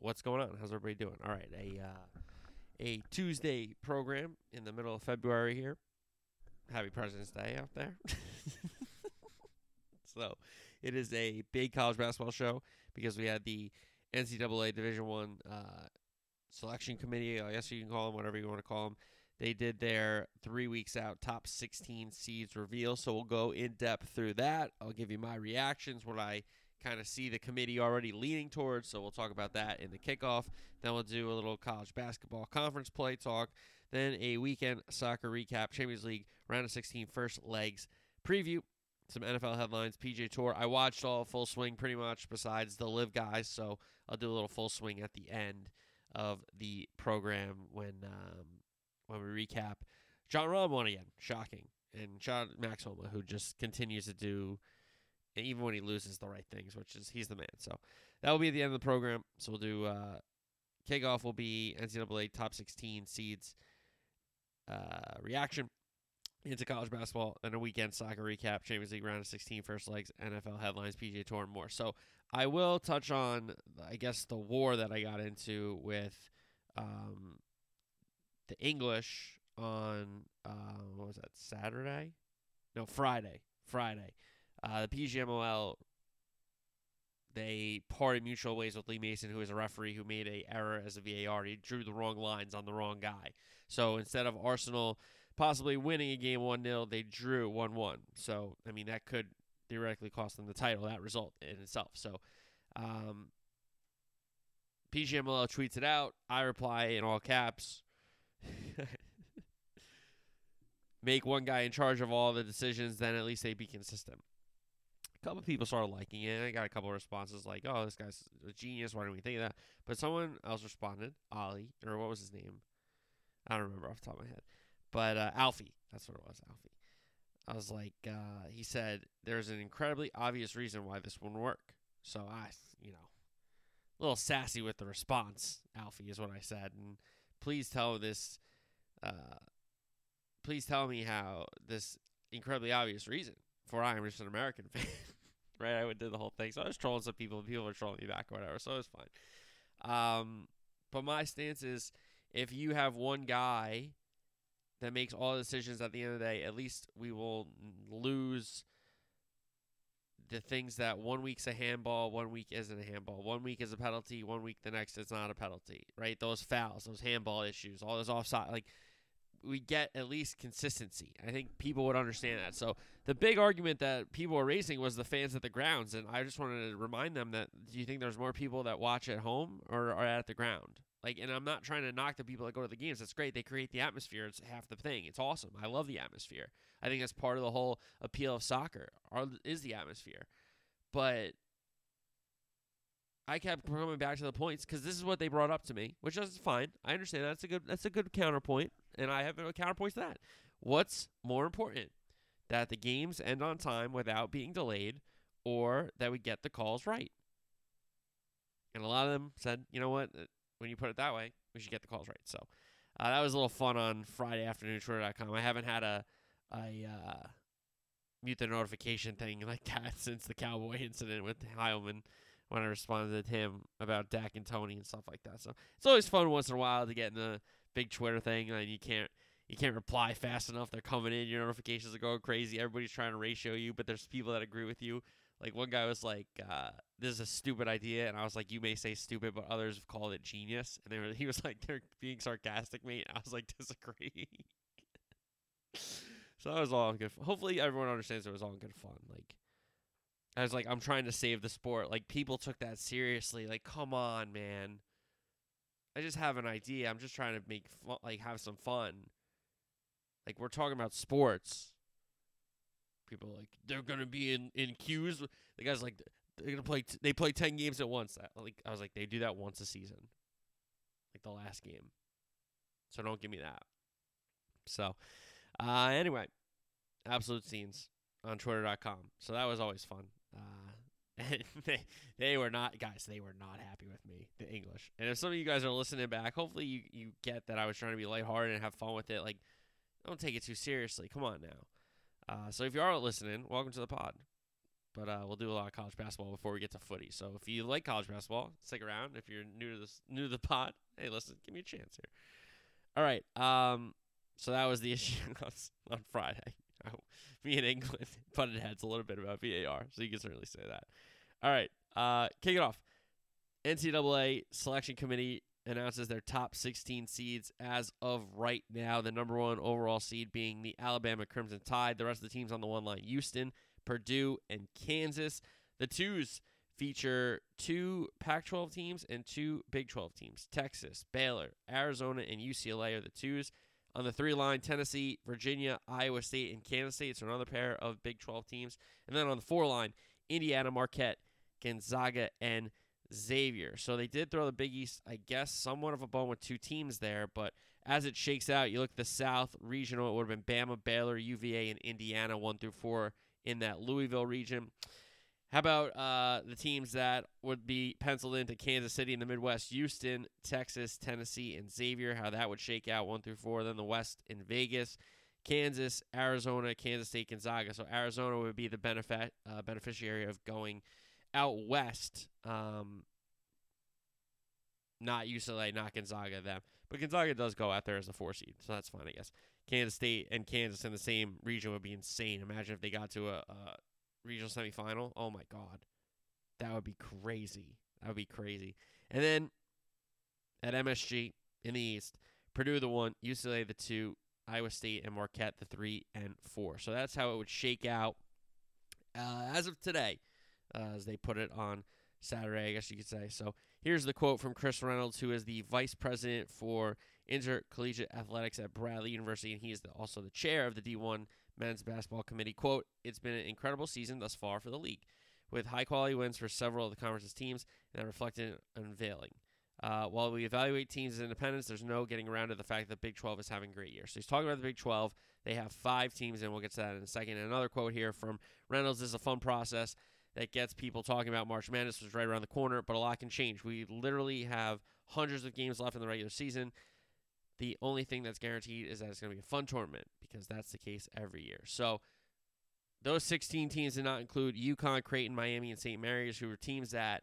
What's going on? How's everybody doing? All right, a uh, a Tuesday program in the middle of February here. Happy President's Day out there. so, it is a big college basketball show because we had the NCAA Division One uh, selection committee. I guess you can call them whatever you want to call them. They did their three weeks out top 16 seeds reveal. So we'll go in depth through that. I'll give you my reactions, what I kind of see the committee already leaning towards. So we'll talk about that in the kickoff. Then we'll do a little college basketball conference play talk. Then a weekend soccer recap, Champions League round of 16 first legs preview. Some NFL headlines, PGA Tour. I watched all full swing pretty much, besides the live guys. So I'll do a little full swing at the end of the program when um, when we recap. Jon Rahm won again, shocking, and John Max Homa, who just continues to do even when he loses the right things, which is he's the man. So that will be at the end of the program. So we'll do uh, kickoff will be NCAA top 16 seeds uh, reaction into college basketball and a weekend soccer recap, Champions League round of 16 first legs, NFL headlines, PGA Tour, and more. So I will touch on, I guess, the war that I got into with um, the English on uh, what was that Saturday? No, Friday. Friday. Uh, the PGMOL they parted mutual ways with Lee Mason, who is a referee who made a error as a VAR. He drew the wrong lines on the wrong guy. So instead of Arsenal possibly winning a game 1 0, they drew 1 1. So, I mean, that could theoretically cost them the title, that result in itself. So, um, PGMOL tweets it out. I reply in all caps. Make one guy in charge of all the decisions, then at least they be consistent. A couple people started liking it. I got a couple responses like, "Oh, this guy's a genius. Why didn't we think of that?" But someone else responded, Ollie, or what was his name? I don't remember off the top of my head. But uh, Alfie, that's what it was, Alfie. I was like, uh, he said, "There's an incredibly obvious reason why this wouldn't work." So I, you know, a little sassy with the response. Alfie is what I said, and please tell this, uh, please tell me how this incredibly obvious reason. For I am just an American fan, right? I did the whole thing, so I was trolling some people. And people were trolling me back or whatever, so it was fine. Um, but my stance is, if you have one guy that makes all the decisions at the end of the day, at least we will lose the things that one week's a handball, one week isn't a handball, one week is a penalty, one week the next it's not a penalty, right? Those fouls, those handball issues, all those offside, like we get at least consistency. I think people would understand that. So the big argument that people were raising was the fans at the grounds, and I just wanted to remind them that do you think there's more people that watch at home or are at the ground? Like, and I'm not trying to knock the people that go to the games. That's great. They create the atmosphere. It's half the thing. It's awesome. I love the atmosphere. I think that's part of the whole appeal of soccer. Is the atmosphere, but I kept coming back to the points because this is what they brought up to me, which is fine. I understand that's a good that's a good counterpoint, and I have a counterpoint to that. What's more important, that the games end on time without being delayed, or that we get the calls right? And a lot of them said, you know what, when you put it that way, we should get the calls right. So uh, that was a little fun on Friday afternoon Twitter.com. I haven't had a a uh, mute the notification thing like that since the Cowboy incident with Heilman when I responded to him about Dak and Tony and stuff like that. So it's always fun once in a while to get in the big Twitter thing and you can't you can't reply fast enough. They're coming in, your notifications are going crazy. Everybody's trying to ratio you, but there's people that agree with you. Like one guy was like, uh, "This is a stupid idea," and I was like, "You may say stupid, but others have called it genius." And they were, he was like, "They're being sarcastic, mate." I was like, "Disagree." so that was all good. Hopefully, everyone understands it was all good fun. Like, I was like, I'm trying to save the sport. Like, people took that seriously. Like, come on, man. I just have an idea. I'm just trying to make fun, like have some fun. Like we're talking about sports. People like they're gonna be in in queues. The guys like they're gonna play. T- they play ten games at once. Like I was like they do that once a season. like the last game. So don't give me that. So, uh, anyway, absolute scenes on Twitter.com. So that was always fun. Uh, and they they were not guys. They were not happy with me, the English. And if some of you guys are listening back, hopefully you you get that I was trying to be lighthearted and have fun with it. Like, don't take it too seriously. Come on now. Uh, so if you are listening, welcome to the pod. But uh, we'll do a lot of college basketball before we get to footy. So if you like college basketball, stick around. If you're new to this, new to the pod, hey, listen, give me a chance here. All right. Um. So that was the issue on Friday. Me in England butted heads a little bit about VAR, so you can certainly say that. All right. Uh, kick it off. NCAA selection committee announces their top 16 seeds as of right now. The number one overall seed being the Alabama Crimson Tide. The rest of the teams on the one line Houston, Purdue, and Kansas. The twos feature two Pac 12 teams and two Big 12 teams. Texas, Baylor, Arizona, and UCLA are the twos. On the three line, Tennessee, Virginia, Iowa State, and Kansas State. So another pair of Big 12 teams. And then on the four line, Indiana, Marquette, Gonzaga, and Xavier. So they did throw the Big East, I guess, somewhat of a bone with two teams there. But as it shakes out, you look at the South regional, it would have been Bama, Baylor, UVA, and Indiana, one through four in that Louisville region. How about uh, the teams that would be penciled into Kansas City in the Midwest? Houston, Texas, Tennessee, and Xavier. How that would shake out one through four. Then the West in Vegas, Kansas, Arizona, Kansas State, Gonzaga. So Arizona would be the benefit uh, beneficiary of going out west. Um, not UCLA, not Gonzaga, them. But Gonzaga does go out there as a four seed, so that's fine, I guess. Kansas State and Kansas in the same region would be insane. Imagine if they got to a, a regional semifinal. Oh my god, that would be crazy. That would be crazy. And then at MSG in the East, Purdue the one, UCLA the two, Iowa State and Marquette the three and four. So that's how it would shake out uh, as of today, uh, as they put it on Saturday, I guess you could say. So here's the quote from Chris Reynolds, who is the vice president for intercollegiate athletics at Bradley University, and he is the, also the chair of the D1 men's basketball committee. Quote, It's been an incredible season thus far for the league, with high quality wins for several of the conference's teams, and that reflected in unveiling. Uh, while we evaluate teams as independents, there's no getting around to the fact that Big 12 is having a great years. So he's talking about the Big 12. They have five teams, and we'll get to that in a second. And another quote here from Reynolds is a fun process that gets people talking about March Madness, which is right around the corner, but a lot can change. We literally have hundreds of games left in the regular season. The only thing that's guaranteed is that it's going to be a fun tournament because that's the case every year. So those 16 teams did not include UConn, Creighton, Miami, and St. Mary's, who were teams that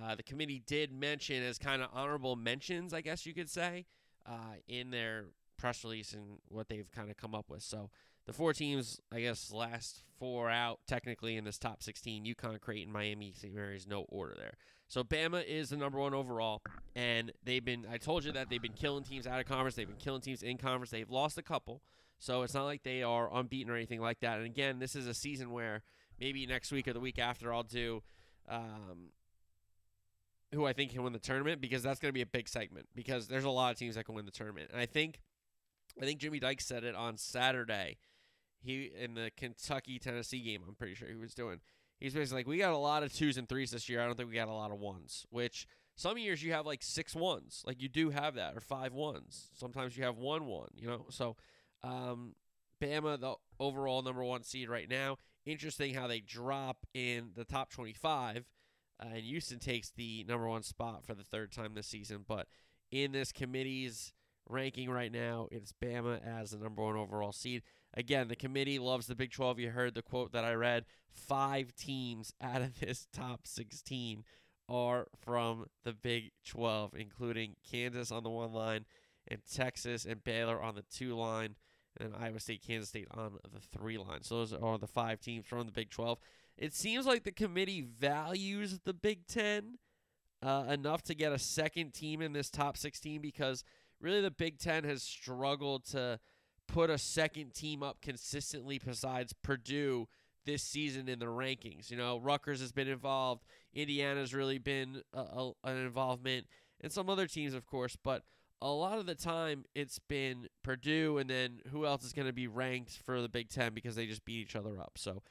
uh, the committee did mention as kind of honorable mentions, I guess you could say, uh, in their press release and what they've kind of come up with. So the four teams, I guess, last four out technically in this top 16 UConn, Creighton, Miami, St. Mary's, no order there. So Bama is the number one overall, and they've been. I told you that they've been killing teams out of conference. They've been killing teams in conference. They've lost a couple, so it's not like they are unbeaten or anything like that. And again, this is a season where maybe next week or the week after I'll do um, who I think can win the tournament because that's going to be a big segment because there's a lot of teams that can win the tournament. And I think I think Jimmy Dykes said it on Saturday. He in the Kentucky Tennessee game, I'm pretty sure he was doing. He's basically like, we got a lot of twos and threes this year. I don't think we got a lot of ones. Which some years you have like six ones, like you do have that, or five ones. Sometimes you have one one. You know, so um, Bama, the overall number one seed right now. Interesting how they drop in the top 25, uh, and Houston takes the number one spot for the third time this season. But in this committee's ranking right now, it's Bama as the number one overall seed. Again, the committee loves the Big 12. You heard the quote that I read. Five teams out of this top 16 are from the Big 12, including Kansas on the one line and Texas and Baylor on the two line, and Iowa State, Kansas State on the three line. So those are the five teams from the Big 12. It seems like the committee values the Big 10 uh, enough to get a second team in this top 16 because really the Big 10 has struggled to – put a second team up consistently besides Purdue this season in the rankings. You know, Rutgers has been involved, Indiana's really been a, a, an involvement, and some other teams, of course, but a lot of the time it's been Purdue and then who else is going to be ranked for the Big Ten because they just beat each other up. So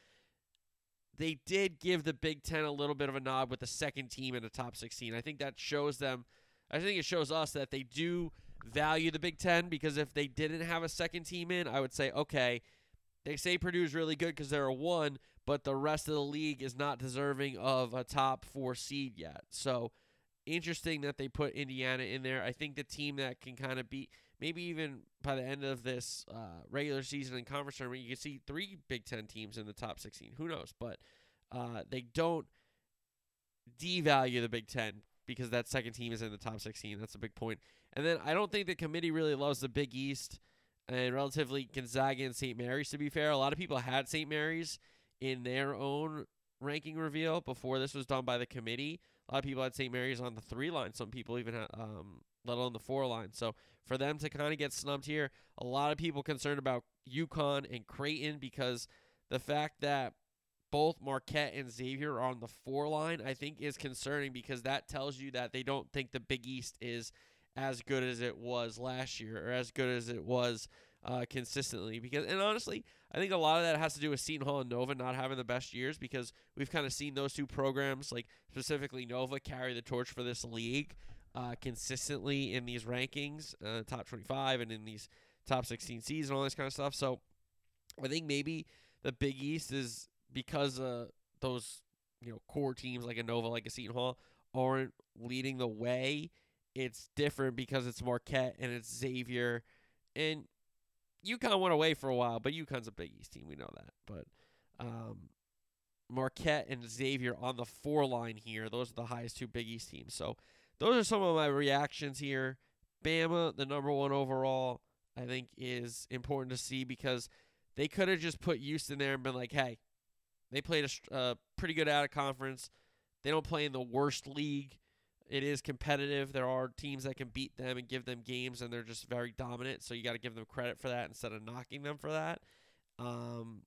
they did give the Big Ten a little bit of a nod with the second team in the top 16. I think that shows them I think it shows us that they do value the Big Ten because if they didn't have a second team in, I would say, okay, they say Purdue's really good because they're a one, but the rest of the league is not deserving of a top four seed yet. So interesting that they put Indiana in there. I think the team that can kind of beat, maybe even by the end of this uh, regular season and conference tournament, you can see three Big Ten teams in the top 16. Who knows? But uh, they don't devalue the Big Ten because that second team is in the top 16. That's a big point. And then I don't think the committee really loves the Big East and relatively Gonzaga and St. Mary's, to be fair. A lot of people had St. Mary's in their own ranking reveal before this was done by the committee. A lot of people had St. Mary's on the three line. Some people even had, um, let alone the four line. So for them to kind of get snubbed here, a lot of people concerned about UConn and Creighton because the fact that both Marquette and Xavier are on the four line, I think is concerning because that tells you that they don't think the Big East is as good as it was last year or as good as it was uh, consistently. Because and honestly, I think a lot of that has to do with Seton Hall and Nova not having the best years because we've kind of seen those two programs, like specifically Nova, carry the torch for this league uh, consistently in these rankings, uh, top 25 and in these top 16 seeds and all this kind of stuff. So I think maybe the Big East is because uh, those you know core teams like a Nova, like a Seton Hall, aren't leading the way it's different because it's Marquette and it's Xavier. And UConn went away for a while, but UConn's a Big East team. We know that. But um, Marquette and Xavier on the four line here. Those are the highest two Big East teams. So those are some of my reactions here. Bama, the number one overall, I think is important to see because they could have just put Houston there and been like, hey, they played a uh, pretty good out of conference. They don't play in the worst league. It is competitive. There are teams that can beat them and give them games, and they're just very dominant. So you got to give them credit for that instead of knocking them for that. Um,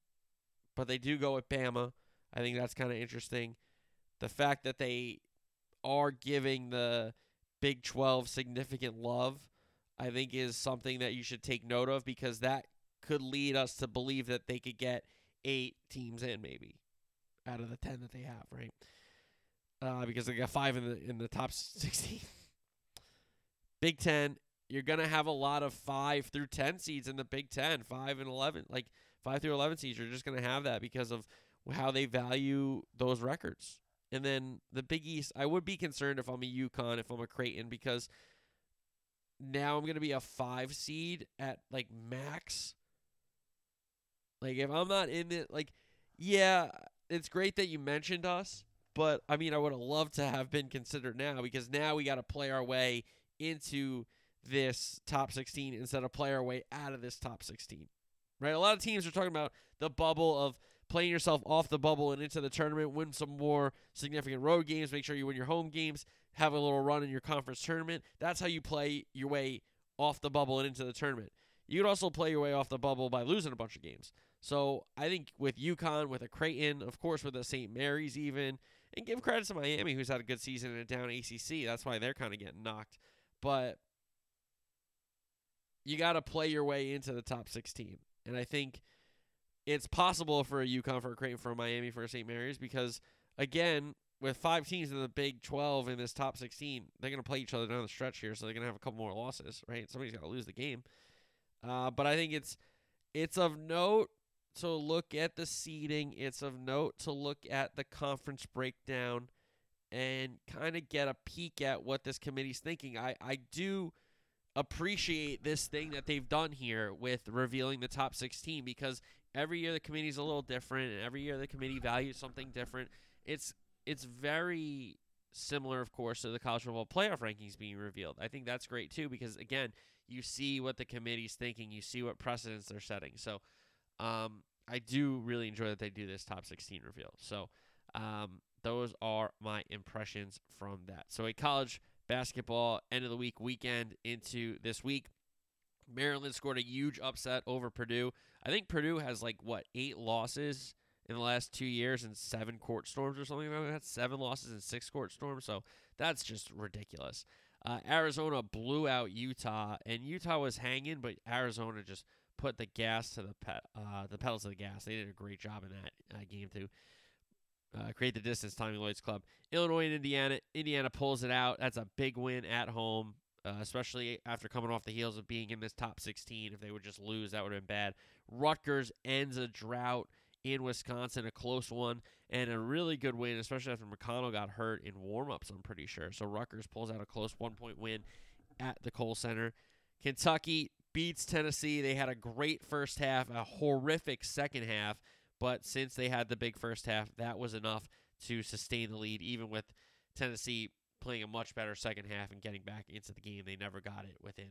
but they do go with Bama. I think that's kind of interesting. The fact that they are giving the Big 12 significant love, I think, is something that you should take note of because that could lead us to believe that they could get eight teams in, maybe out of the 10 that they have, right? uh, because they got five in the in the top 16. Big Ten, you're gonna have a lot of five through ten seeds in the Big Ten, five and eleven, like five through eleven seeds. You're just gonna have that because of how they value those records. And then the Big East, I would be concerned if I'm a UConn, if I'm a Creighton, because now I'm gonna be a five seed at like max. Like if I'm not in it, like yeah, it's great that you mentioned us, but I mean, I would have loved to have been considered now because now we got to play our way into this top 16 instead of play our way out of this top 16. Right? A lot of teams are talking about the bubble of playing yourself off the bubble and into the tournament, win some more significant road games, make sure you win your home games, have a little run in your conference tournament. That's how you play your way off the bubble and into the tournament. You could also play your way off the bubble by losing a bunch of games. So I think with UConn, with a Creighton, of course with a St. Mary's even, and give credit to Miami, who's had a good season in a down ACC. That's why they're kind of getting knocked. But you got to play your way into the top 16. And I think it's possible for a UConn, for a Creighton, for a Miami, for a St. Mary's because, again, with five teams in the Big 12 in this top 16, they're going to play each other down the stretch here, so they're going to have a couple more losses, right? Somebody's got to lose the game. Uh, but I think it's it's of note to look at the seeding. It's of note to look at the conference breakdown and kind of get a peek at what this committee's thinking. I, I do appreciate this thing that they've done here with revealing the top 16 because every year the committee's a little different and every year the committee values something different. It's it's very similar of course to the college football playoff rankings being revealed. I think that's great too because again, you see what the committee's thinking, you see what precedents they're setting. So um, I do really enjoy that they do this top 16 reveal. So um, those are my impressions from that. So a college basketball end of the week weekend into this week. Maryland scored a huge upset over Purdue. I think Purdue has like what eight losses in the last two years and seven court storms or something like that. Seven losses and six court storms. So that's just ridiculous. Uh, Arizona blew out Utah, and Utah was hanging, but Arizona just put the gas to the pet, uh, the pedals to the gas. They did a great job in that uh, game too. uh, create the distance. Tommy Lloyd's club. Illinois and Indiana. Indiana pulls it out. That's a big win at home, uh, especially after coming off the heels of being in this top 16. If they would just lose, that would have been bad. Rutgers ends a drought in Wisconsin, a close one, and a really good win, especially after McConnell got hurt in warmups. I'm pretty sure. So Rutgers pulls out a close one point win at the Kohl Center. Kentucky beats Tennessee. They had a great first half, a horrific second half, but since they had the big first half, that was enough to sustain the lead, even with Tennessee playing a much better second half and getting back into the game. They never got it within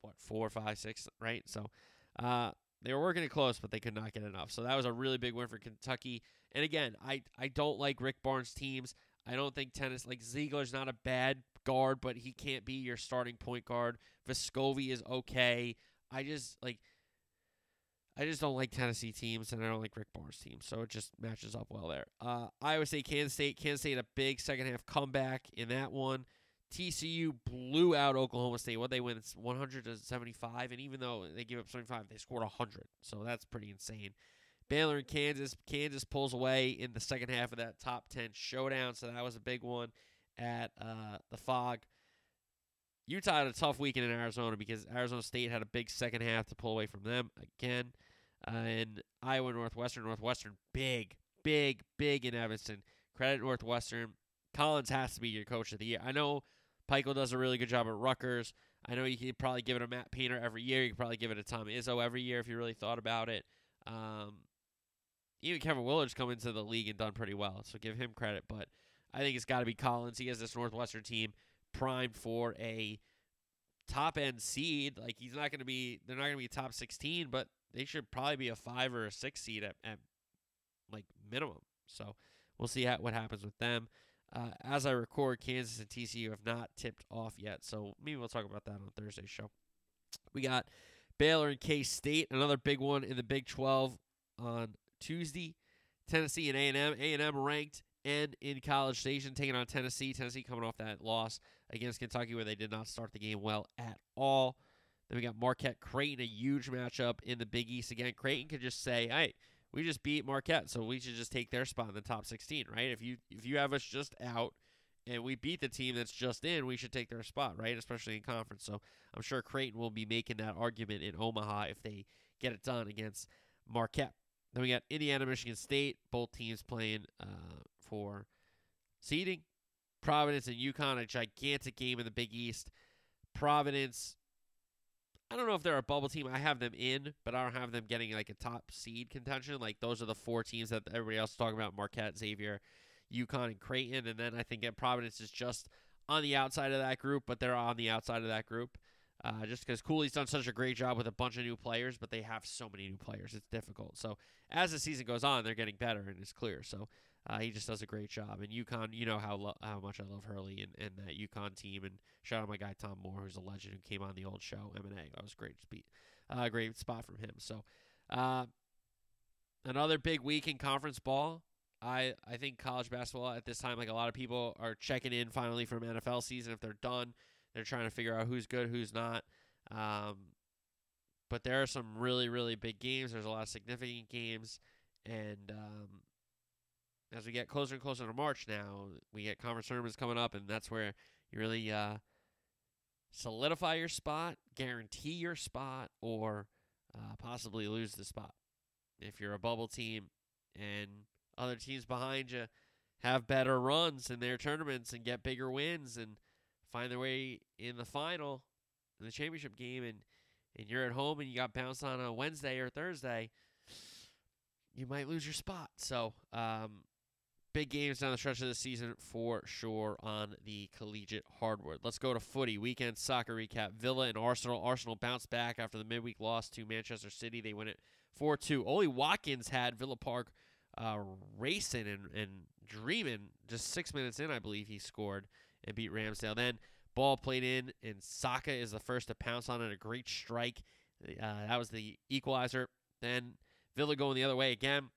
what four, five, six, right? So uh, they were working it close, but they could not get enough. So that was a really big win for Kentucky. And again, I I don't like Rick Barnes' teams. I don't think tennis like Zeigler's not a bad guard, but he can't be your starting point guard. Vescovi is okay. I just like I just don't like Tennessee teams and I don't like Rick Barnes teams, so it just matches up well there. Uh, Iowa State, Kansas State, Kansas State a big second half comeback in that one. TCU blew out Oklahoma State. What they win, it's 100 to 75, and even though they give up 75, they scored 100, so that's pretty insane. Baylor and Kansas, Kansas pulls away in the second half of that top 10 showdown, so that was a big one at uh, the Phog. Utah had a tough weekend in Arizona because Arizona State had a big second half to pull away from them again. Uh, and Iowa Northwestern, Northwestern, big, big, big in Evanston. Credit Northwestern. Collins has to be your coach of the year. I know Pikiell does a really good job at Rutgers. I know you could probably give it a Matt Painter every year. You could probably give it a Tom Izzo every year if you really thought about it. Um, even Kevin Willard's come into the league and done pretty well, so give him credit. But I think it's got to be Collins. He has this Northwestern team primed for a top end seed. Like he's not going to be, they're not going to be top 16, but they should probably be a five or a six seed at, at like minimum. So we'll see how, what happens with them. Uh, as I record, Kansas and TCU have not tipped off yet, so maybe we'll talk about that on Thursday's show. We got Baylor and K State, another big one in the Big 12 on Tuesday. Tennessee and A&M, A&M ranked and in College Station taking on Tennessee. Tennessee coming off that loss against Kentucky where they did not start the game well at all. Then we got Marquette Creighton, a huge matchup in the Big East again. Creighton could just say, "Hey, we just beat Marquette, so we should just take their spot in the top 16, right? If you if you have us just out and we beat the team that's just in, we should take their spot, right? Especially in conference. So I'm sure Creighton will be making that argument in Omaha if they get it done against Marquette. Then we got Indiana, Michigan State, both teams playing uh, for seeding. Providence and UConn, a gigantic game in the Big East. Providence, I don't know if they're a bubble team. I have them in, but I don't have them getting like a top seed contention. Like those are the four teams that everybody else is talking about: Marquette, Xavier, UConn, and Creighton. And then I think that Providence is just on the outside of that group, but they're on the outside of that group. Uh, just because Cooley's done such a great job with a bunch of new players, but they have so many new players, it's difficult. So as the season goes on, they're getting better, and it's clear. So uh, he just does a great job. And UConn, you know how lo- how much I love Hurley and, and that UConn team. And shout out my guy Tom Moore, who's a legend who came on the old show M and A. That was great speed, uh, great spot from him. So uh, another big week in conference ball. I I think college basketball at this time, like a lot of people are checking in finally from NFL season. If they're done, they're trying to figure out who's good, who's not. Um, but there are some really really big games. There's a lot of significant games, and um, as we get closer and closer to March now, we get conference tournaments coming up, and that's where you really uh, solidify your spot, guarantee your spot, or uh, possibly lose the spot. If you're a bubble team and other teams behind you have better runs in their tournaments and get bigger wins and find their way in the final, in the championship game, and and you're at home and you got bounced on a Wednesday or Thursday, you might lose your spot. So um, big games down the stretch of the season for sure on the collegiate hardwood. Let's go to footy. Weekend soccer recap. Villa and Arsenal. Arsenal bounced back after the midweek loss to Manchester City. They win it 4 2. Ollie Watkins had Villa Park uh, racing and, and dreaming. Just six minutes in, I believe he scored and beat Ramsdale. Then ball played in, and Saka is the first to pounce on it. A great strike. Uh, that was the equalizer. Then Villa going the other way again.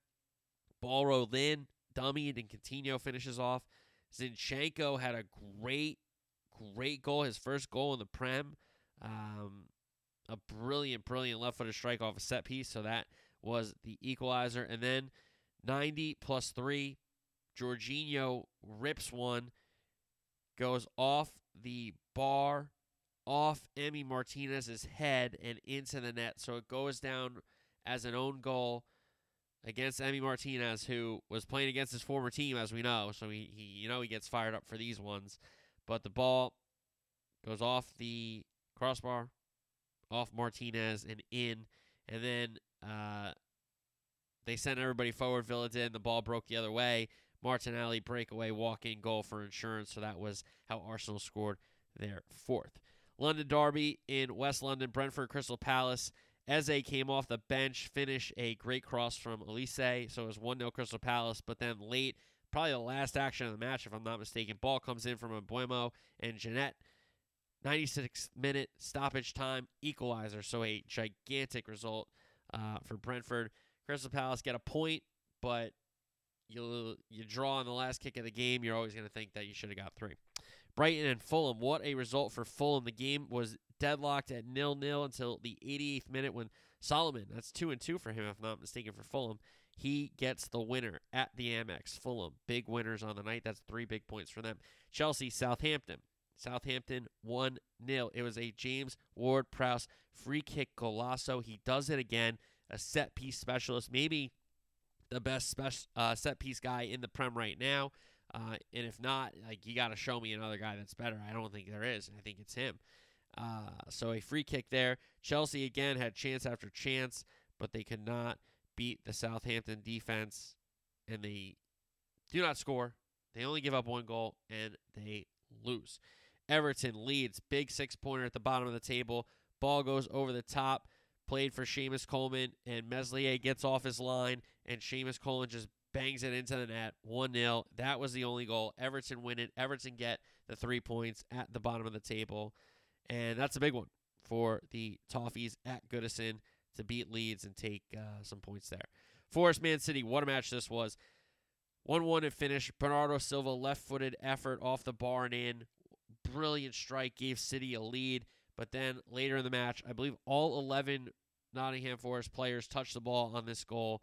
Ball rolled in dummied, and then Coutinho finishes off. Zinchenko had a great, great goal, his first goal in the Prem. Um, a brilliant, brilliant left footed strike off a set piece. So that was the equalizer. And then 90 plus three. Jorginho rips one, goes off the bar, off Emi Martinez's head, and into the net. So it goes down as an own goal against Emi Martinez, who was playing against his former team, as we know. So he, he you know he gets fired up for these ones. But the ball goes off the crossbar, off Martinez and in, and then uh, they sent everybody forward. Villa did, and the ball broke the other way. Martinelli breakaway walk-in goal for insurance. So that was how Arsenal scored their fourth. London Derby in West London, Brentford Crystal Palace. Eze came off the bench, finished a great cross from Olise, so it was 1 0 Crystal Palace. But then late, probably the last action of the match, if I'm not mistaken, ball comes in from Mbeumo and Janelt. 96 minute stoppage time equalizer, so a gigantic result uh, for Brentford. Crystal Palace get a point, but you you draw on the last kick of the game. You're always going to think that you should have got three. Brighton and Fulham. What a result for Fulham. The game was deadlocked at nil nil until the 88th minute when Solomon, that's two and two for him, if not mistaken, for Fulham. He gets the winner at the Amex. Fulham, big winners on the night. That's three big points for them. Chelsea, Southampton. Southampton 1 0. It was a James Ward Prowse free kick golazo. He does it again. A set piece specialist, maybe the best spec- uh, set piece guy in the Prem right now. Uh, and if not, like you got to show me another guy that's better. I don't think there is. I think it's him. Uh, so a free kick there. Chelsea again had chance after chance, but they could not beat the Southampton defense, and they do not score. They only give up one goal and they lose. Everton Leeds, big six pointer at the bottom of the table. Ball goes over the top, played for Seamus Coleman, and Meslier gets off his line, and Seamus Coleman just bangs it into the net. 1 0. That was the only goal. Everton win it. Everton get the three points at the bottom of the table. And that's a big one for the Toffees at Goodison to beat Leeds and take uh, some points there. Forest Man City, what a match this was. 1 1 to finish. Bernardo Silva, left footed effort off the bar and in. Brilliant strike, gave City a lead. But then later in the match, I believe all 11 Nottingham Forest players touched the ball on this goal.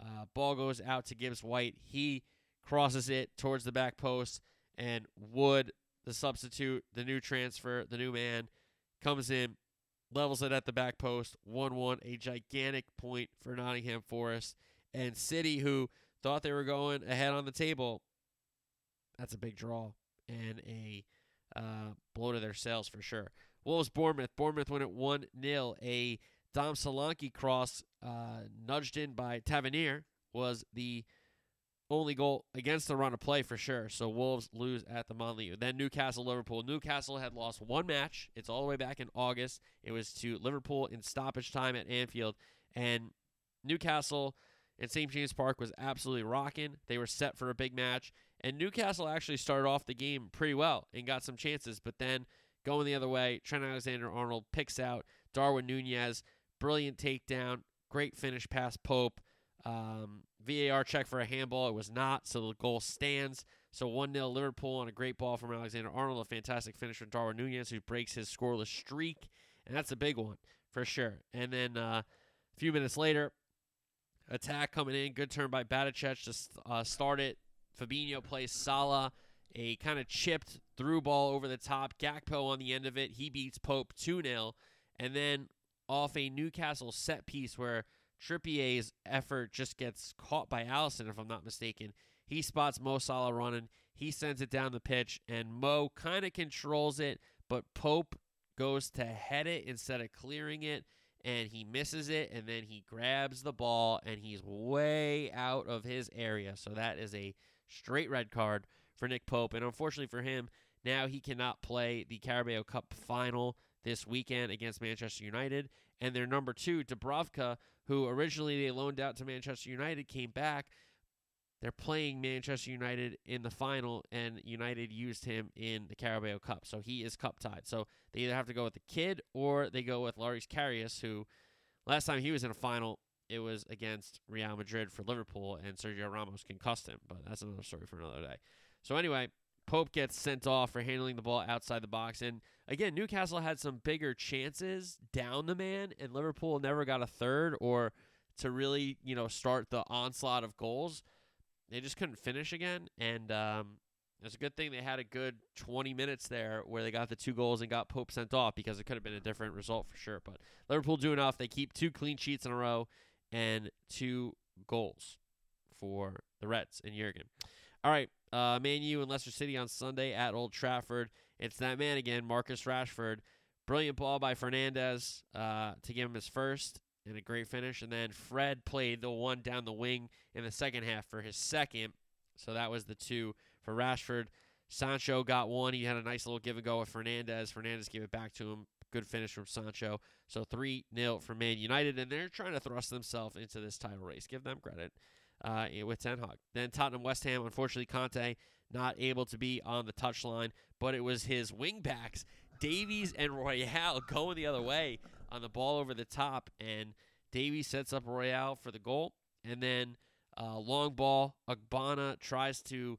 Uh, ball goes out to Gibbs White. He crosses it towards the back post, and Wood, the substitute, the new transfer, the new man, comes in, levels it at the back post. 1 1, a gigantic point for Nottingham Forest. And City, who thought they were going ahead on the table, that's a big draw and a uh, blow to their sails for sure. Wolves Bournemouth. Bournemouth went at 1 0. A Dom Solanke cross uh, nudged in by Tavernier was the only goal against the run of play for sure. So Wolves lose at the Molineux. Then Newcastle Liverpool. Newcastle had lost one match. It's all the way back in August. It was to Liverpool in stoppage time at Anfield. And Newcastle in St. James Park was absolutely rocking. They were set for a big match. And Newcastle actually started off the game pretty well and got some chances. But then going the other way, Trent Alexander Arnold picks out Darwin Nunez. Brilliant takedown. Great finish past Pope. Um, VAR check for a handball. It was not, so the goal stands. So 1 0 Liverpool on a great ball from Alexander Arnold. A fantastic finish from Darwin Nunez, who breaks his scoreless streak. And that's a big one for sure. And then uh, a few minutes later, attack coming in. Good turn by Bajcetic to uh, start it. Fabinho plays Salah. A kind of chipped through ball over the top. Gakpo on the end of it. He beats Pope 2 0. And then off a Newcastle set piece where Trippier's effort just gets caught by Alisson, if I'm not mistaken. He spots Mo Salah running. He sends it down the pitch, and Mo kind of controls it, but Pope goes to head it instead of clearing it, and he misses it, and then he grabs the ball, and he's way out of his area. So that is a straight red card for Nick Pope, and unfortunately for him, now he cannot play the Carabao Cup final this weekend against Manchester United. And their number two, Dubravka, who originally they loaned out to Manchester United, came back. They're playing Manchester United in the final, and United used him in the Carabao Cup. So he is cup tied. So they either have to go with the kid or they go with Loris Karius, who last time he was in a final, it was against Real Madrid for Liverpool, and Sergio Ramos concussed him. But that's another story for another day. So anyway, Pope gets sent off for handling the ball outside the box. And again, Newcastle had some bigger chances down the man, and Liverpool never got a third or to really, you know, start the onslaught of goals. They just couldn't finish again, and um, it's a good thing they had a good 20 minutes there where they got the two goals and got Pope sent off because it could have been a different result for sure. But Liverpool do enough. They keep two clean sheets in a row and two goals for the Reds and Jurgen. All right, uh, Man U and Leicester City on Sunday at Old Trafford. It's that man again, Marcus Rashford. Brilliant ball by Fernandes uh, to give him his first and a great finish. And then Fred played the one down the wing in the second half for his second. So that was the two for Rashford. Sancho got one. He had a nice little give and go with Fernandes. Fernandes gave it back to him. Good finish from Sancho. So 3 0 for Man United, and they're trying to thrust themselves into this title race. Give them credit uh, with Ten Hag. Then Tottenham West Ham, unfortunately, Conte not able to be on the touchline, but it was his wingbacks, Davies and Royal, going the other way on the ball over the top, and Davies sets up Royal for the goal, and then uh, long ball, Agbana tries to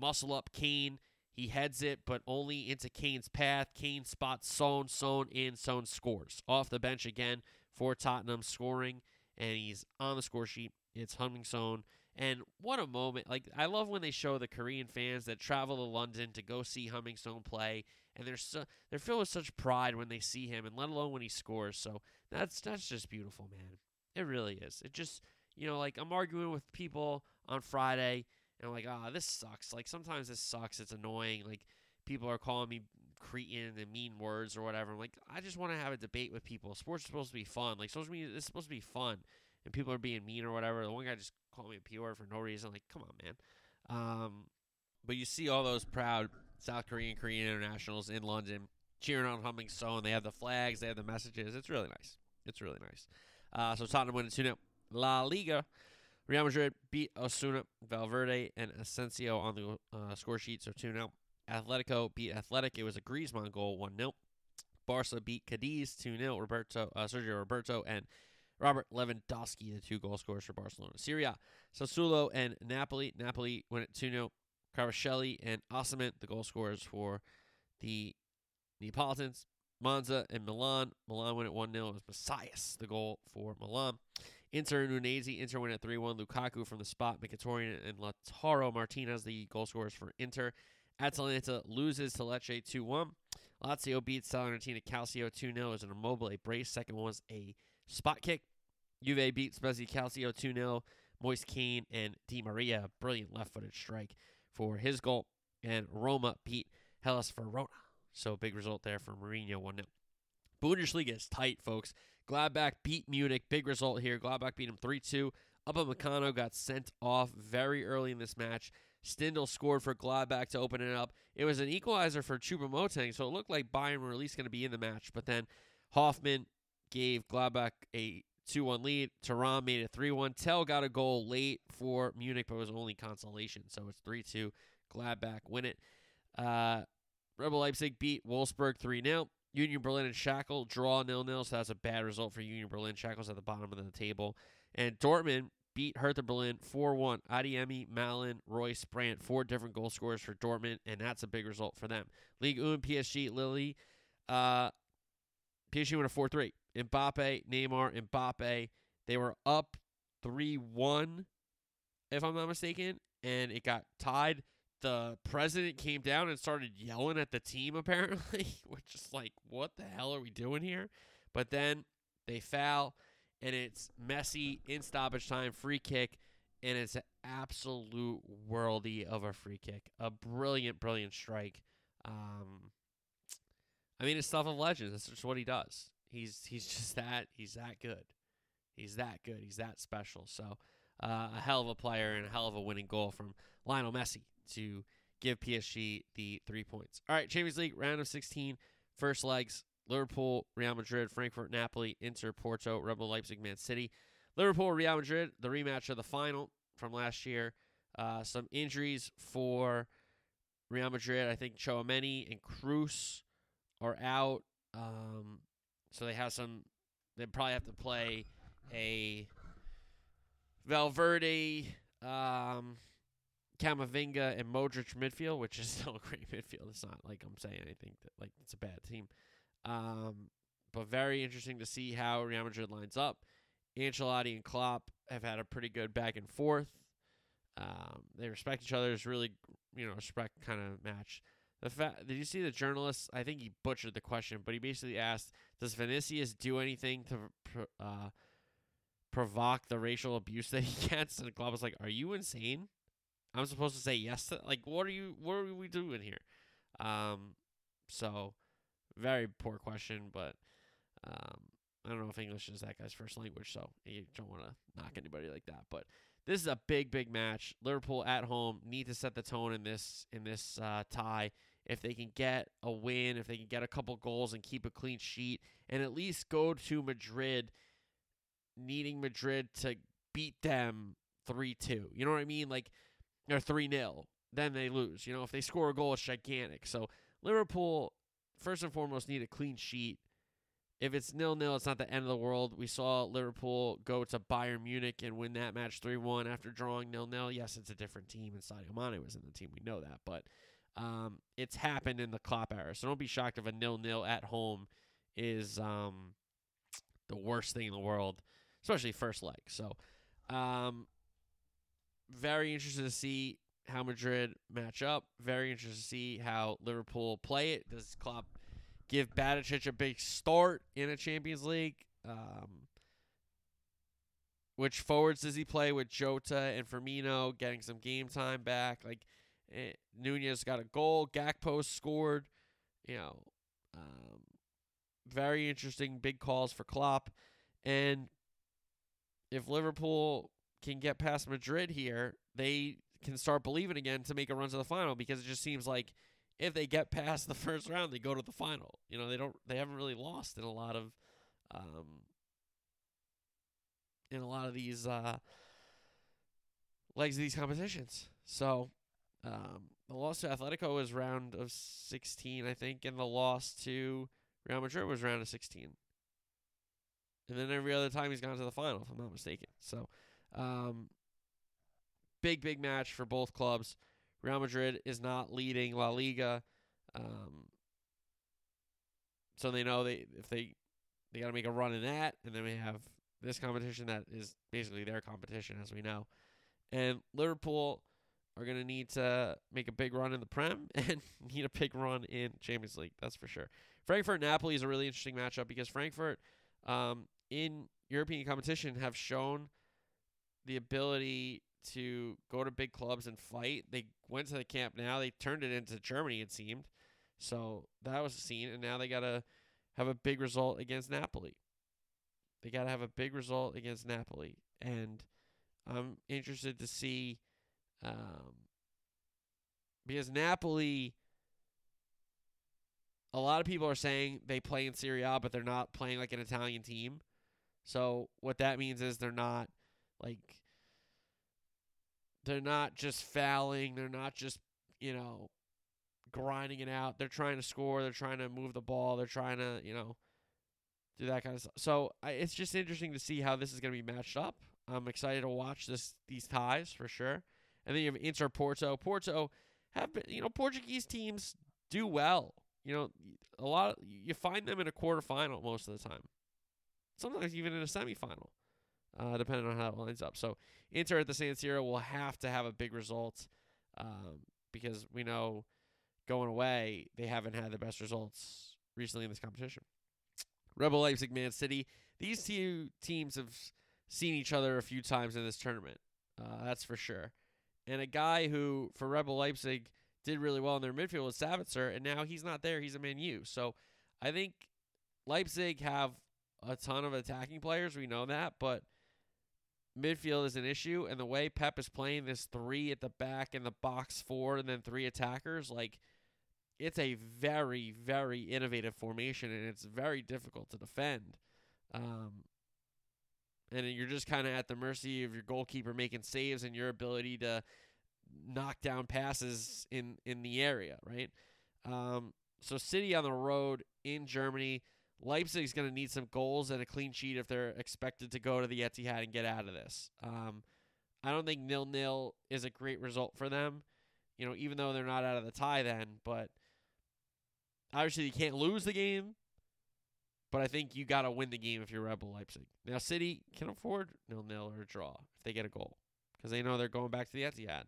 muscle up Kane. He heads it, but only into Kane's path. Kane spots Son, Son in, Son scores. Off the bench again for Tottenham, scoring, and he's on the score sheet. It's Heung-min Son. And what a moment. Like, I love when they show the Korean fans that travel to London to go see Heung-min Son play. And they're, so, they're filled with such pride when they see him, and let alone when he scores. So that's, that's just beautiful, man. It really is. It just, you know, like I'm arguing with people on Friday and I'm like, ah, oh, this sucks. Like sometimes this sucks. It's annoying. Like people are calling me cretin and mean words or whatever. I'm like, I just want to have a debate with people. Sports is supposed to be fun. Like social media is supposed to be fun, and people are being mean or whatever. The one guy just called me a p word for no reason. Like, come on, man. Um, but you see all those proud South Korean Korean internationals in London cheering on Heung-min Son. They have the flags. They have the messages. It's really nice. It's really nice. Uh, so Tottenham winning 2 0. La Liga. Real Madrid beat Osasuna, Valverde, and Asensio on the uh, score sheet, so 2 0. Atletico beat Athletic. It was a Griezmann goal, 1 0. Barca beat Cadiz 2 0. Roberto, uh, Sergio Roberto and Robert Lewandowski, the two goal scorers for Barcelona. Serie A, Sassuolo and Napoli. Napoli win at 2 0. Kvaratskhelia and Osimhen, the goal scorers for the Neapolitans. Monza and Milan. Milan win at 1 0. It was Messias, the goal for Milan. Inter and Udinese. Inter win at 3 1. Lukaku from the spot. Mkhitaryan and Lautaro Martinez, the goal scorers for Inter. Atalanta loses to Lecce 2 1. Lazio beats Salernitana Calcio 2 0 as an Immobile a brace. Second one was a spot kick. Juve beat Spezia Calcio 2 0. Moise Kean and Di Maria, brilliant left footed strike for his goal. And Roma beat Hellas Verona. So big result there for Mourinho 1 0. Bundesliga is tight, folks. Gladbach beat Munich. Big result here. Gladbach beat him 3 2. Upamecano got sent off very early in this match. Stindl scored for Gladbach to open it up. It was an equalizer for Choupo-Moting, so it looked like Bayern were at least going to be in the match. But then Hofmann gave Gladbach a 2 1 lead. Thuram made it 3 1. Tel got a goal late for Munich, but it was only consolation. So it's 3 2. Gladbach win it. Uh, Red Bull Leipzig beat Wolfsburg 3 0. Union Berlin and Schalke draw nil nil, so that's a bad result for Union Berlin. Schalke's at the bottom of the table. And Dortmund beat Hertha Berlin 4 1. Adeyemi, Malen, Reus, Brandt, four different goal scorers for Dortmund, and that's a big result for them. Ligue 1, PSG, Lille. Uh, PSG went a 4 3. Mbappe, Neymar, Mbappe. They were up 3 1, if I'm not mistaken, and it got tied. The president came down and started yelling at the team apparently. We're just like what the hell are we doing here? But then they foul and it's Messi in stoppage time free kick and it's an absolute worldy of a free kick. A brilliant brilliant strike. Um i mean it's stuff of legends. That's just what he does he's he's just that he's that good he's that good he's that special so uh, a hell of a player and a hell of a winning goal from Lionel Messi to give PSG the three points. All right, Champions League round of 16, first legs: Liverpool, Real Madrid, Frankfurt, Napoli, Inter, Porto, Red Bull Leipzig, Man City. Liverpool, Real Madrid, the rematch of the final from last year. Uh, some injuries for Real Madrid. I think Tchouameni and Kroos are out. Um, so they have some. They probably have to play a Valverde, um, Camavinga and Modric midfield, which is still a great midfield. It's not like I'm saying anything that like it's a bad team. Um, but very interesting to see how Real Madrid lines up. Ancelotti and Klopp have had a pretty good back and forth. Um, they respect each other. It's really, you know, respect kind of match. The fact did you see the journalist? I think he butchered the question, but he basically asked, "Does Vinicius do anything to uh, provoke the racial abuse that he gets?" And Klopp was like, "Are you insane? I'm supposed to say yes to like what are you? What are we doing here?" Um, so very poor question, but um, I don't know if English is that guy's first language, so you don't want to knock anybody like that. But this is a big, big match. Liverpool at home need to set the tone in this in this uh, tie. If they can get a win, if they can get a couple goals and keep a clean sheet, and at least go to Madrid, needing Madrid to beat them three two. You know what I mean? Like or three 0 Then they lose. You know, if they score a goal, it's gigantic. So Liverpool, first and foremost, need a clean sheet if it's nil nil, it's not the end of the world. We saw Liverpool go to Bayern Munich and win that match 3 1 after drawing nil nil. Yes, it's a different team, and Sadio Mane was in the team. We know that. But um, it's happened in the Klopp era. So don't be shocked if a nil nil at home is um, the worst thing in the world, especially first leg. So um, very interested to see how Madrid match up. Very interested to see how Liverpool play it. Does Klopp give Bajcetic a big start in a Champions League. Um, which forwards does he play with Jota and Firmino getting some game time back? Like eh, Nunez got a goal, Gakpo scored. You know, um, very interesting big calls for Klopp, and if Liverpool can get past Madrid here, they can start believing again to make a run to the final because it just seems like if they get past the first round, they go to the final. You know, they don't they haven't really lost in a lot of um in a lot of these uh legs of these competitions. So um the loss to Atletico was round of 16, I think, and the loss to Real Madrid was round of 16. And then every other time he's gone to the final, if I'm not mistaken. So, um, big, big match for both clubs. Real Madrid is not leading La Liga, um, so they know they if they they got to make a run in that, and then we have this competition that is basically their competition, as we know. And Liverpool are going to need to make a big run in the Prem and need a big run in Champions League. That's for sure. Frankfurt Napoli is a really interesting matchup because Frankfurt, um, in European competition, have shown the ability to go to big clubs and fight. They went to the Camp Nou. They turned it into Germany, it seemed. So that was a scene, and now they got to have a big result against Napoli. They got to have a big result against Napoli, and I'm interested to see um, because Napoli. A lot of people are saying they play in Serie A, but they're not playing like an Italian team. So what that means is they're not like they're not just fouling. They're not just, you know, grinding it out. They're trying to score. They're trying to move the ball. They're trying to, you know, do that kind of stuff. So I, it's just interesting to see how this is going to be matched up. I'm excited to watch this these ties for sure. And then you have Inter Porto. Porto have been, you know, Portuguese teams do well. You know, a lot of, you find them in a quarterfinal most of the time. Sometimes even in a semifinal uh, depending on how it lines up. So Inter at the San Siro will have to have a big result um, because we know going away they haven't had the best results recently in this competition. Red Bull Leipzig, Man City. These two teams have seen each other a few times in this tournament. Uh, that's for sure. And a guy who, for Red Bull Leipzig, did really well in their midfield was Sabitzer, and now he's not there. He's a Man U. So I think Leipzig have a ton of attacking players. We know that, but midfield is an issue, and the way Pep is playing this three at the back and the box four and then three attackers, like it's a very, very innovative formation, and it's very difficult to defend. Um, and you're just kind of at the mercy of your goalkeeper making saves and your ability to knock down passes in in the area, right? Um, so City on the road in Germany Leipzig's going to need some goals and a clean sheet if they're expected to go to the Etihad and get out of this. Um, I don't think nil nil is a great result for them. You know, even though they're not out of the tie then, but obviously you can't lose the game. But I think you got to win the game if you're Red Bull Leipzig. Now, City can afford nil nil or a draw if they get a goal because they know they're going back to the Etihad.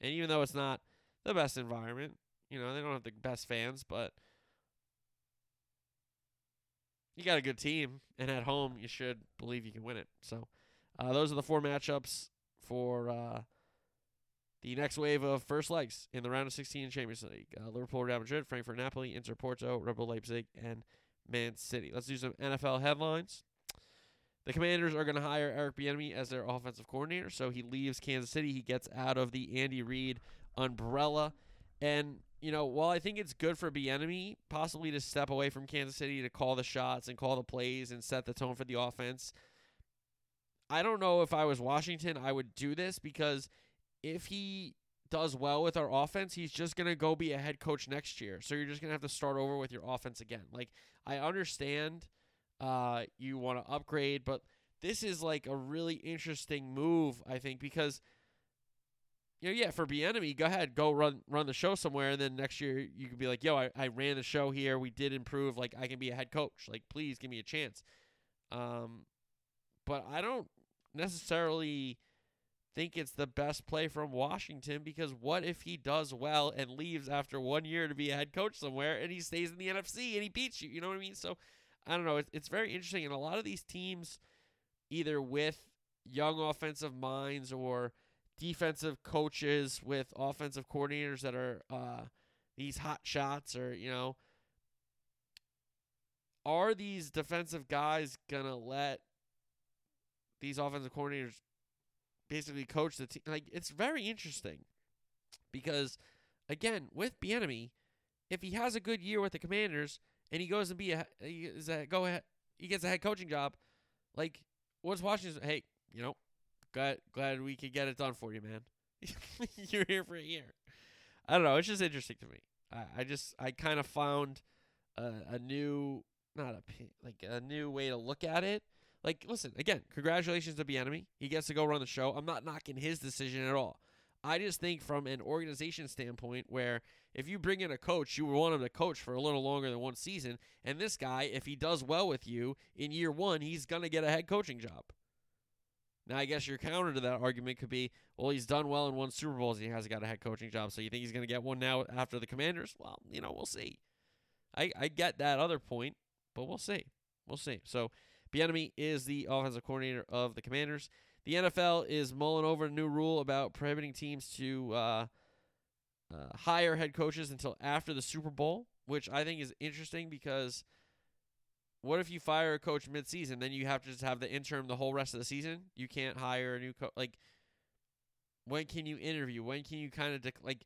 And even though it's not the best environment, you know, they don't have the best fans, but you got a good team, and at home, you should believe you can win it. So, uh, those are the four matchups for uh, the next wave of first legs in the round of 16 Champions League. Uh, Liverpool, Real Madrid, Frankfurt, Napoli, Inter Porto, Red Bull Leipzig, and Man City. Let's do some NFL headlines. The Commanders are going to hire Eric Bieniemy as their offensive coordinator, so he leaves Kansas City. He gets out of the Andy Reid umbrella, and you know, while I think it's good for Bieniemy possibly to step away from Kansas City to call the shots and call the plays and set the tone for the offense, I don't know if I was Washington, I would do this because if he does well with our offense, he's just going to go be a head coach next year. So you're just going to have to start over with your offense again. Like, I understand uh, you want to upgrade, but this is like a really interesting move, I think, because – you know, yeah, Bieniemy, go ahead, go run run the show somewhere, and then next year you could be like, yo, I, I ran the show here, we did improve, like I can be a head coach, like please give me a chance. Um, but I don't necessarily think it's the best play from Washington because what if he does well and leaves after one year to be a head coach somewhere and he stays in the NFC and he beats you? You know what I mean? So I don't know. It's, it's very interesting. And a lot of these teams, either with young offensive minds or defensive coaches with offensive coordinators that are uh, these hot shots or you know are these defensive guys gonna let these offensive coordinators basically coach the team like it's very interesting because again with Bieniemy if he has a good year with the commanders and he goes and be a, he is a go ahead he gets a head coaching job like what's Washington hey you know Glad glad we could get it done for you, man. You're here for a year. I don't know. It's just interesting to me. I, I just I kind of found a, a new not a like a new way to look at it. Like, listen again. Congratulations to Bieniemy. He gets to go run the show. I'm not knocking his decision at all. I just think from an organization standpoint, where if you bring in a coach, you want him to coach for a little longer than one season. And this guy, if he does well with you in year one, he's gonna get a head coaching job. Now, I guess your counter to that argument could be, well, he's done well in one Super Bowls. And he hasn't got a head coaching job. So you think he's going to get one now after the Commanders? Well, you know, we'll see. I, I get that other point, but we'll see. We'll see. So Bieniemy is the offensive coordinator of the Commanders. The NFL is mulling over a new rule about prohibiting teams to uh, uh, hire head coaches until after the Super Bowl, which I think is interesting because – what if you fire a coach mid-season? Then you have to just have the interim the whole rest of the season. You can't hire a new coach. Like, when can you interview? When can you kind of like?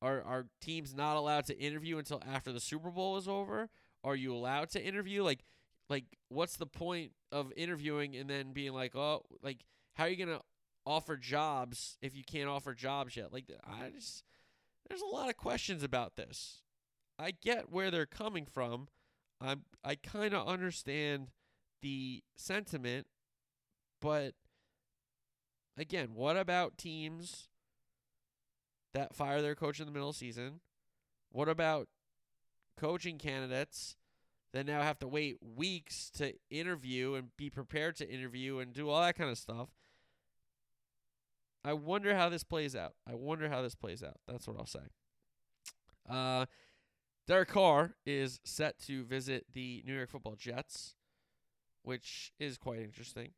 Are are teams not allowed to interview until after the Super Bowl is over? Are you allowed to interview? Like, like what's the point of interviewing and then being like, oh, like how are you gonna offer jobs if you can't offer jobs yet? Like, I just there's a lot of questions about this. I get where they're coming from I'm I kind of understand the sentiment, but again, what about teams that fire their coach in the middle of season? What about coaching candidates that now have to wait weeks to interview and be prepared to interview and do all that kind of stuff? I wonder how this plays out. I wonder how this plays out. That's what I'll say. Uh, Derek Carr is set to visit the New York Football Jets, which is quite interesting.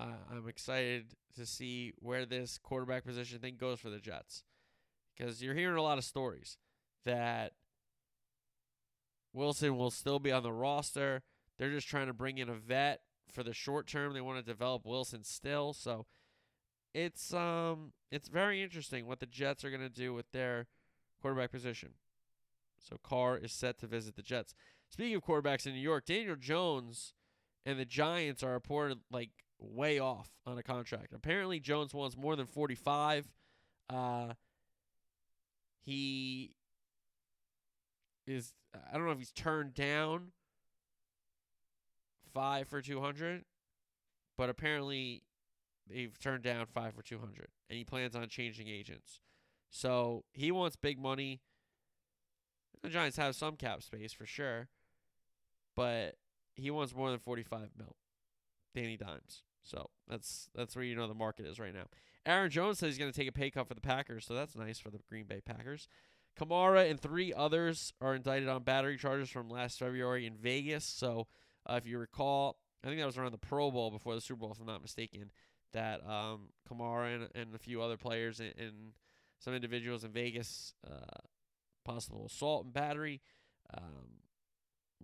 Uh, I'm excited to see where this quarterback position thing goes for the Jets because you're hearing a lot of stories that Wilson will still be on the roster. They're just trying to bring in a vet for the short term. They want to develop Wilson still, so it's um it's very interesting what the Jets are going to do with their quarterback position. So Carr is set to visit the Jets. Speaking of quarterbacks in New York, Daniel Jones and the Giants are reported like way off on a contract. Apparently, Jones wants more than 45. Uh, he is, I don't know if he's turned down five for 200, but apparently they've turned down five for 200, and he plans on changing agents. So he wants big money. The Giants have some cap space for sure, but he wants more than 45 mil. Danny Dimes. So that's that's where you know the market is right now. Aaron Jones says he's going to take a pay cut for the Packers, so that's nice for the Green Bay Packers. Kamara and three others are indicted on battery charges from last February in Vegas. So uh, if you recall, I think that was around the Pro Bowl before the Super Bowl, if I'm not mistaken, that um, Kamara and, and a few other players and, and some individuals in Vegas, uh, possible assault and battery, um,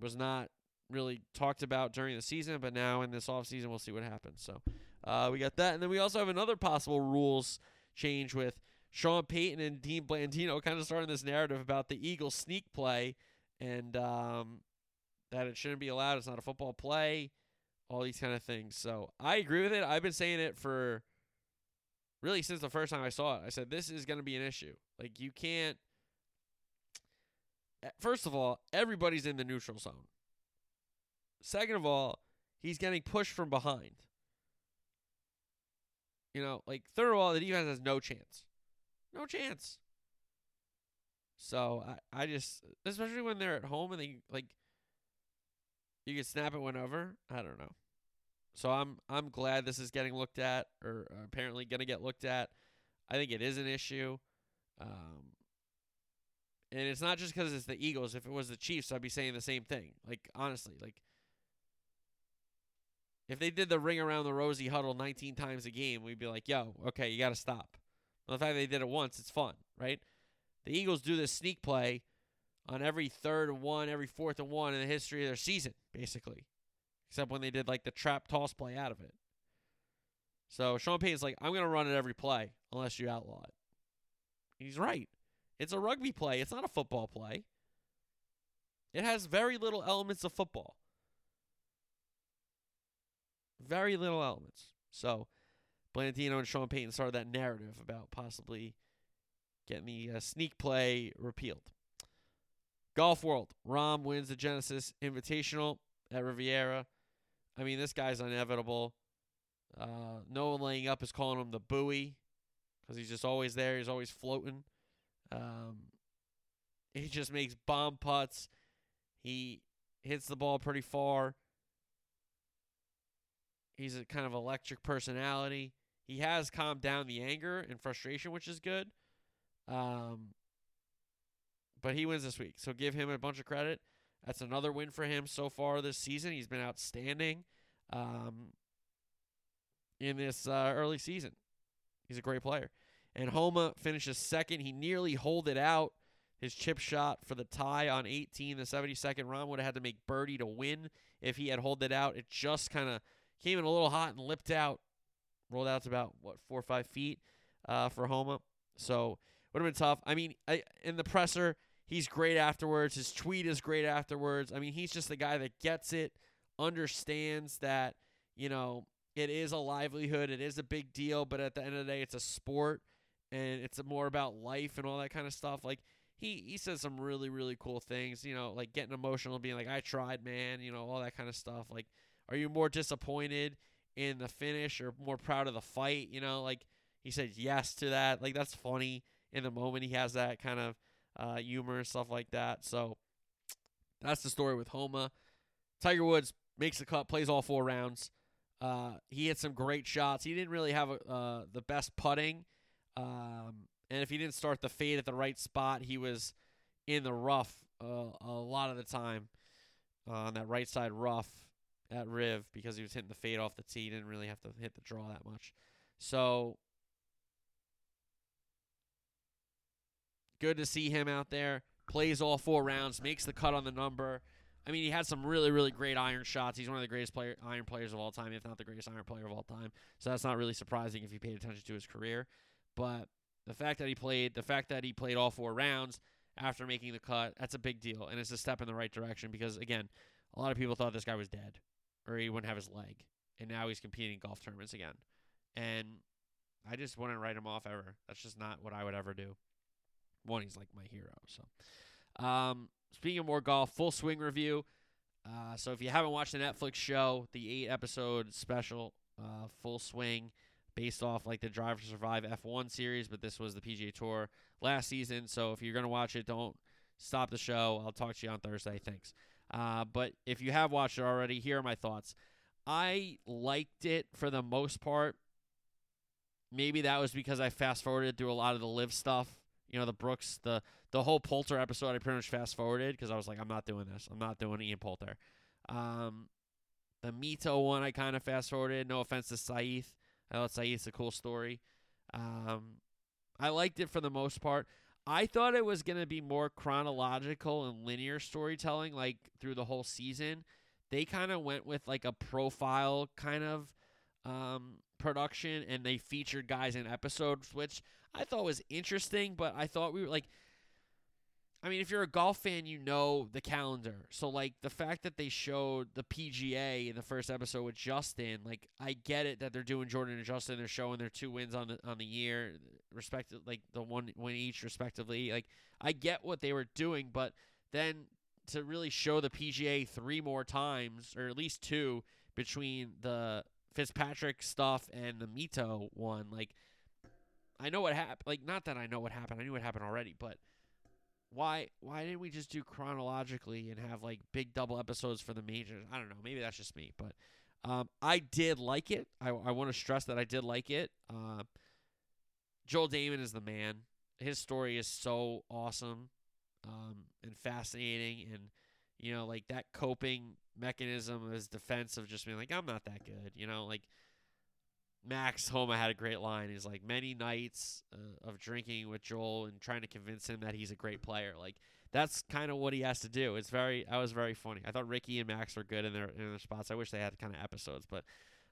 was not really talked about during the season, but now in this offseason, we'll see what happens. So uh, we got that. And then we also have another possible rules change with Sean Payton and Dean Blandino kind of starting this narrative about the Eagles sneak play and um, that it shouldn't be allowed. It's not a football play, all these kind of things. So I agree with it. I've been saying it for really since the first time I saw it. I said, this is going to be an issue. Like, you can't. Eh, first of all, everybody's in the neutral zone. Second of all, he's getting pushed from behind. You know, like third of all, the defense has no chance. No chance. So I, I just especially when they're at home and they like you can snap it whenever. I don't know. So I'm I'm glad this is getting looked at or apparently going to get looked at. I think it is an issue. Um, and it's not just because it's the Eagles. If it was the Chiefs, I'd be saying the same thing. Like honestly, like if they did the ring around the rosy huddle 19 times a game, we'd be like, yo, okay, you got to stop. Well, the fact they did it once, it's fun, right? The Eagles do this sneak play on every third and one, every fourth and one in the history of their season, basically. Except when they did like the trap toss play out of it. So Sean Payton's like, I'm going to run it every play unless you outlaw it. He's right. It's a rugby play, it's not a football play. It has very little elements of football. Very little elements. So, Blandino and Sean Payton started that narrative about possibly getting the uh, sneak play repealed. Golf World. Rahm wins the Genesis Invitational at Riviera. I mean, this guy's inevitable. Uh, no one laying up is calling him the buoy because he's just always there. He's always floating. Um, he just makes bomb putts. He hits the ball pretty far. He's a kind of electric personality. He has calmed down the anger and frustration, which is good. Um, but he wins this week, so give him a bunch of credit. That's another win for him so far this season. He's been outstanding um, in this uh, early season. He's a great player. And Homa finishes second. He nearly holed it out. His chip shot for the tie on 18, the 72nd round would have had to make birdie to win if he had holed it out. It just kind of Came in a little hot and lipped out. Rolled out to about, what, four or five feet uh, for Homa. So would have been tough. I mean, I, in the presser, he's great afterwards. His tweet is great afterwards. I mean, he's just the guy that gets it, understands that, you know, it is a livelihood, it is a big deal, but at the end of the day, it's a sport and it's more about life and all that kind of stuff. Like, he, he says some really, really cool things, you know, like getting emotional, being like, I tried, man, you know, all that kind of stuff. Like, are you more disappointed in the finish or more proud of the fight? You know, like he said yes to that. Like that's funny in the moment. He has that kind of uh, humor and stuff like that. So that's the story with Homa. Tiger Woods makes the cut, plays all four rounds. Uh, he hit some great shots. He didn't really have a, uh, the best putting, um, and if he didn't start the fade at the right spot, he was in the rough uh, a lot of the time uh, on that right side rough at Riv because he was hitting the fade off the tee. He didn't really have to hit the draw that much. So good to see him out there. Plays all four rounds, makes the cut on the number. I mean, he had some really, really great iron shots. He's one of the greatest player, iron players of all time, if not the greatest iron player of all time. So that's not really surprising if you paid attention to his career. But the fact that he played, the fact that he played all four rounds after making the cut, that's a big deal, and it's a step in the right direction because again, a lot of people thought this guy was dead or he wouldn't have his leg. And now he's competing in golf tournaments again. And I just wouldn't write him off ever. That's just not what I would ever do. One, he's like my hero. So, um, speaking of more golf, full swing review. Uh, so if you haven't watched the Netflix show, the eight episode special, uh, full swing, based off like the Drive to Survive F1 series, but this was the PGA Tour last season. So if you're gonna watch it, don't stop the show. I'll talk to you on Thursday. Thanks. Uh, but if you have watched it already, here are my thoughts. I liked it for the most part. Maybe that was because I fast forwarded through a lot of the LIV stuff. You know, the Brooks, the the whole Poulter episode, I pretty much fast forwarded because I was like, I'm not doing this. I'm not doing Ian Poulter. Um, the Mito one, I kind of fast forwarded. No offense to Sahith. I thought Sahith's a cool story. Um, I liked it for the most part. I thought it was going to be more chronological and linear storytelling, like through the whole season. They kind of went with like a profile kind of um, production, and they featured guys in episodes, which I thought was interesting. But I thought we were like, I mean, if you're a golf fan, you know the calendar. So like the fact that they showed the PGA in the first episode with Justin, like I get it that they're doing Jordan and Justin. They're showing their two wins on the on the year, respective like the one win each respectively. Like I get what they were doing, but then to really show the PGA three more times or at least two between the Fitzpatrick stuff and the Mito one, like I know what happened. Like not that I know what happened. I knew what happened already, but why why didn't we just do chronologically and have like big double episodes for the majors? I don't know. Maybe that's just me, but um, I did like it. I, I want to stress that I did like it. Uh, Joel Dahmen is the man. His story is so awesome um, and fascinating, and you know, like that coping mechanism his defense of just being like, I'm not that good. You know, like Max Homa had a great line. He's like many nights uh, of drinking with Joel and trying to convince him that he's a great player. Like that's kind of what he has to do. It's very that was very funny. I thought Ricky and Max were good in their in their spots. I wish they had kind of episodes, but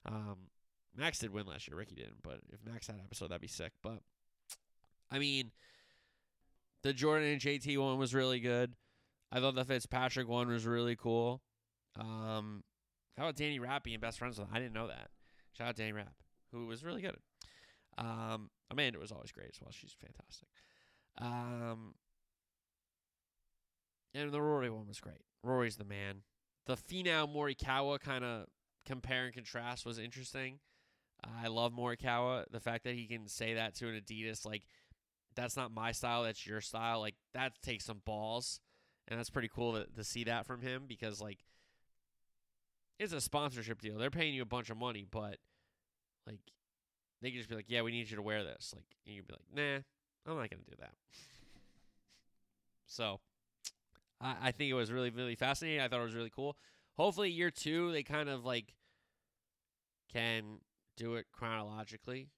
um, Max did win last year. Ricky didn't, but if Max had an episode, that'd be sick. But I mean, the Jordan and JT one was really good. I thought the Fitzpatrick one was really cool. Um, how about Danny Rapp being best friends with him? I didn't know that. Shout out Danny Rapp who was really good. Um, Amanda was always great as well. She's fantastic. Um, and the Rory one was great. Rory's the man. The Finau Morikawa kind of compare and contrast was interesting. I love Morikawa. The fact that he can say that to an Adidas, like, that's not my style, that's your style. Like, that takes some balls. And that's pretty cool to, to see that from him because, like, it's a sponsorship deal. They're paying you a bunch of money, but like they could just be like, "Yeah, we need you to wear this." Like, and you'd be like, "Nah, I'm not gonna do that." so, I, I think it was really, really fascinating. I thought it was really cool. Hopefully, year two they kind of like can do it chronologically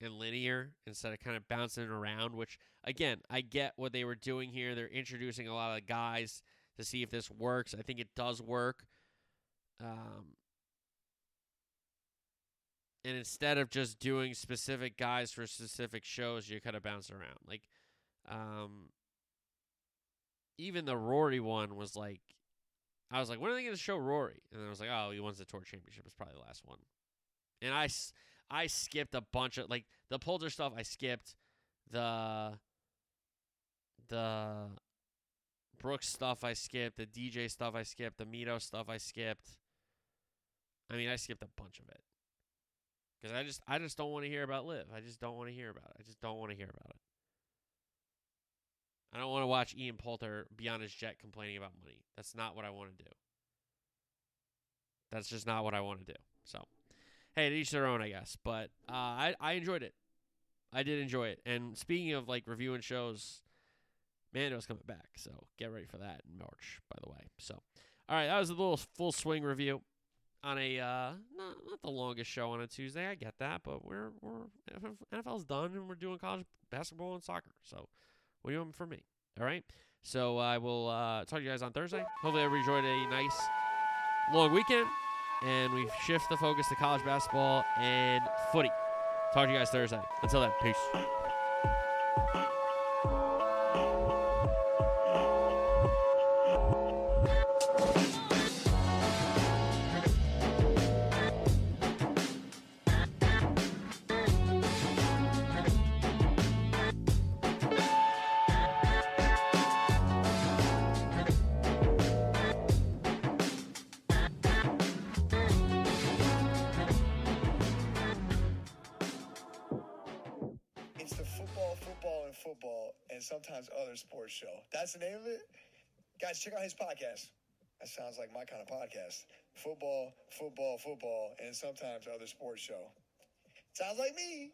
and linear instead of kind of bouncing around. Which, again, I get what they were doing here. They're introducing a lot of guys to see if this works. I think it does work. Um, and instead of just doing specific guys for specific shows, you kind of bounce around. Like, um, even the Rory one was like, I was like, when are they going to show Rory? And I was like, oh, he wins the tour championship. It's probably the last one. And I, I skipped a bunch of like the Poulter stuff. I skipped the the Brooks stuff. I skipped the DJ stuff. I skipped the Mito stuff. I skipped. I mean, I skipped a bunch of it because I just I just don't want to hear about LIV. I just don't want to hear about it. I just don't want to hear about it. I don't want to watch Ian Poulter be on his jet complaining about money. That's not what I want to do. That's just not what I want to do. So, hey, each their own, I guess. But uh, I I enjoyed it. I did enjoy it. And speaking of like reviewing shows, Mando's coming back, so get ready for that in March. By the way, so all right, that was a little full swing review on a uh, not not the longest show on a Tuesday. I get that, but we're we're NFL's done and we're doing college basketball and soccer. So what do you want from me? All right. So I will uh, talk to you guys on Thursday. Hopefully, everybody enjoyed a nice long weekend, and we shift the focus to college basketball and footy. Talk to you guys Thursday. Until then, peace. Football, football, and sometimes other sports show. Sounds like me.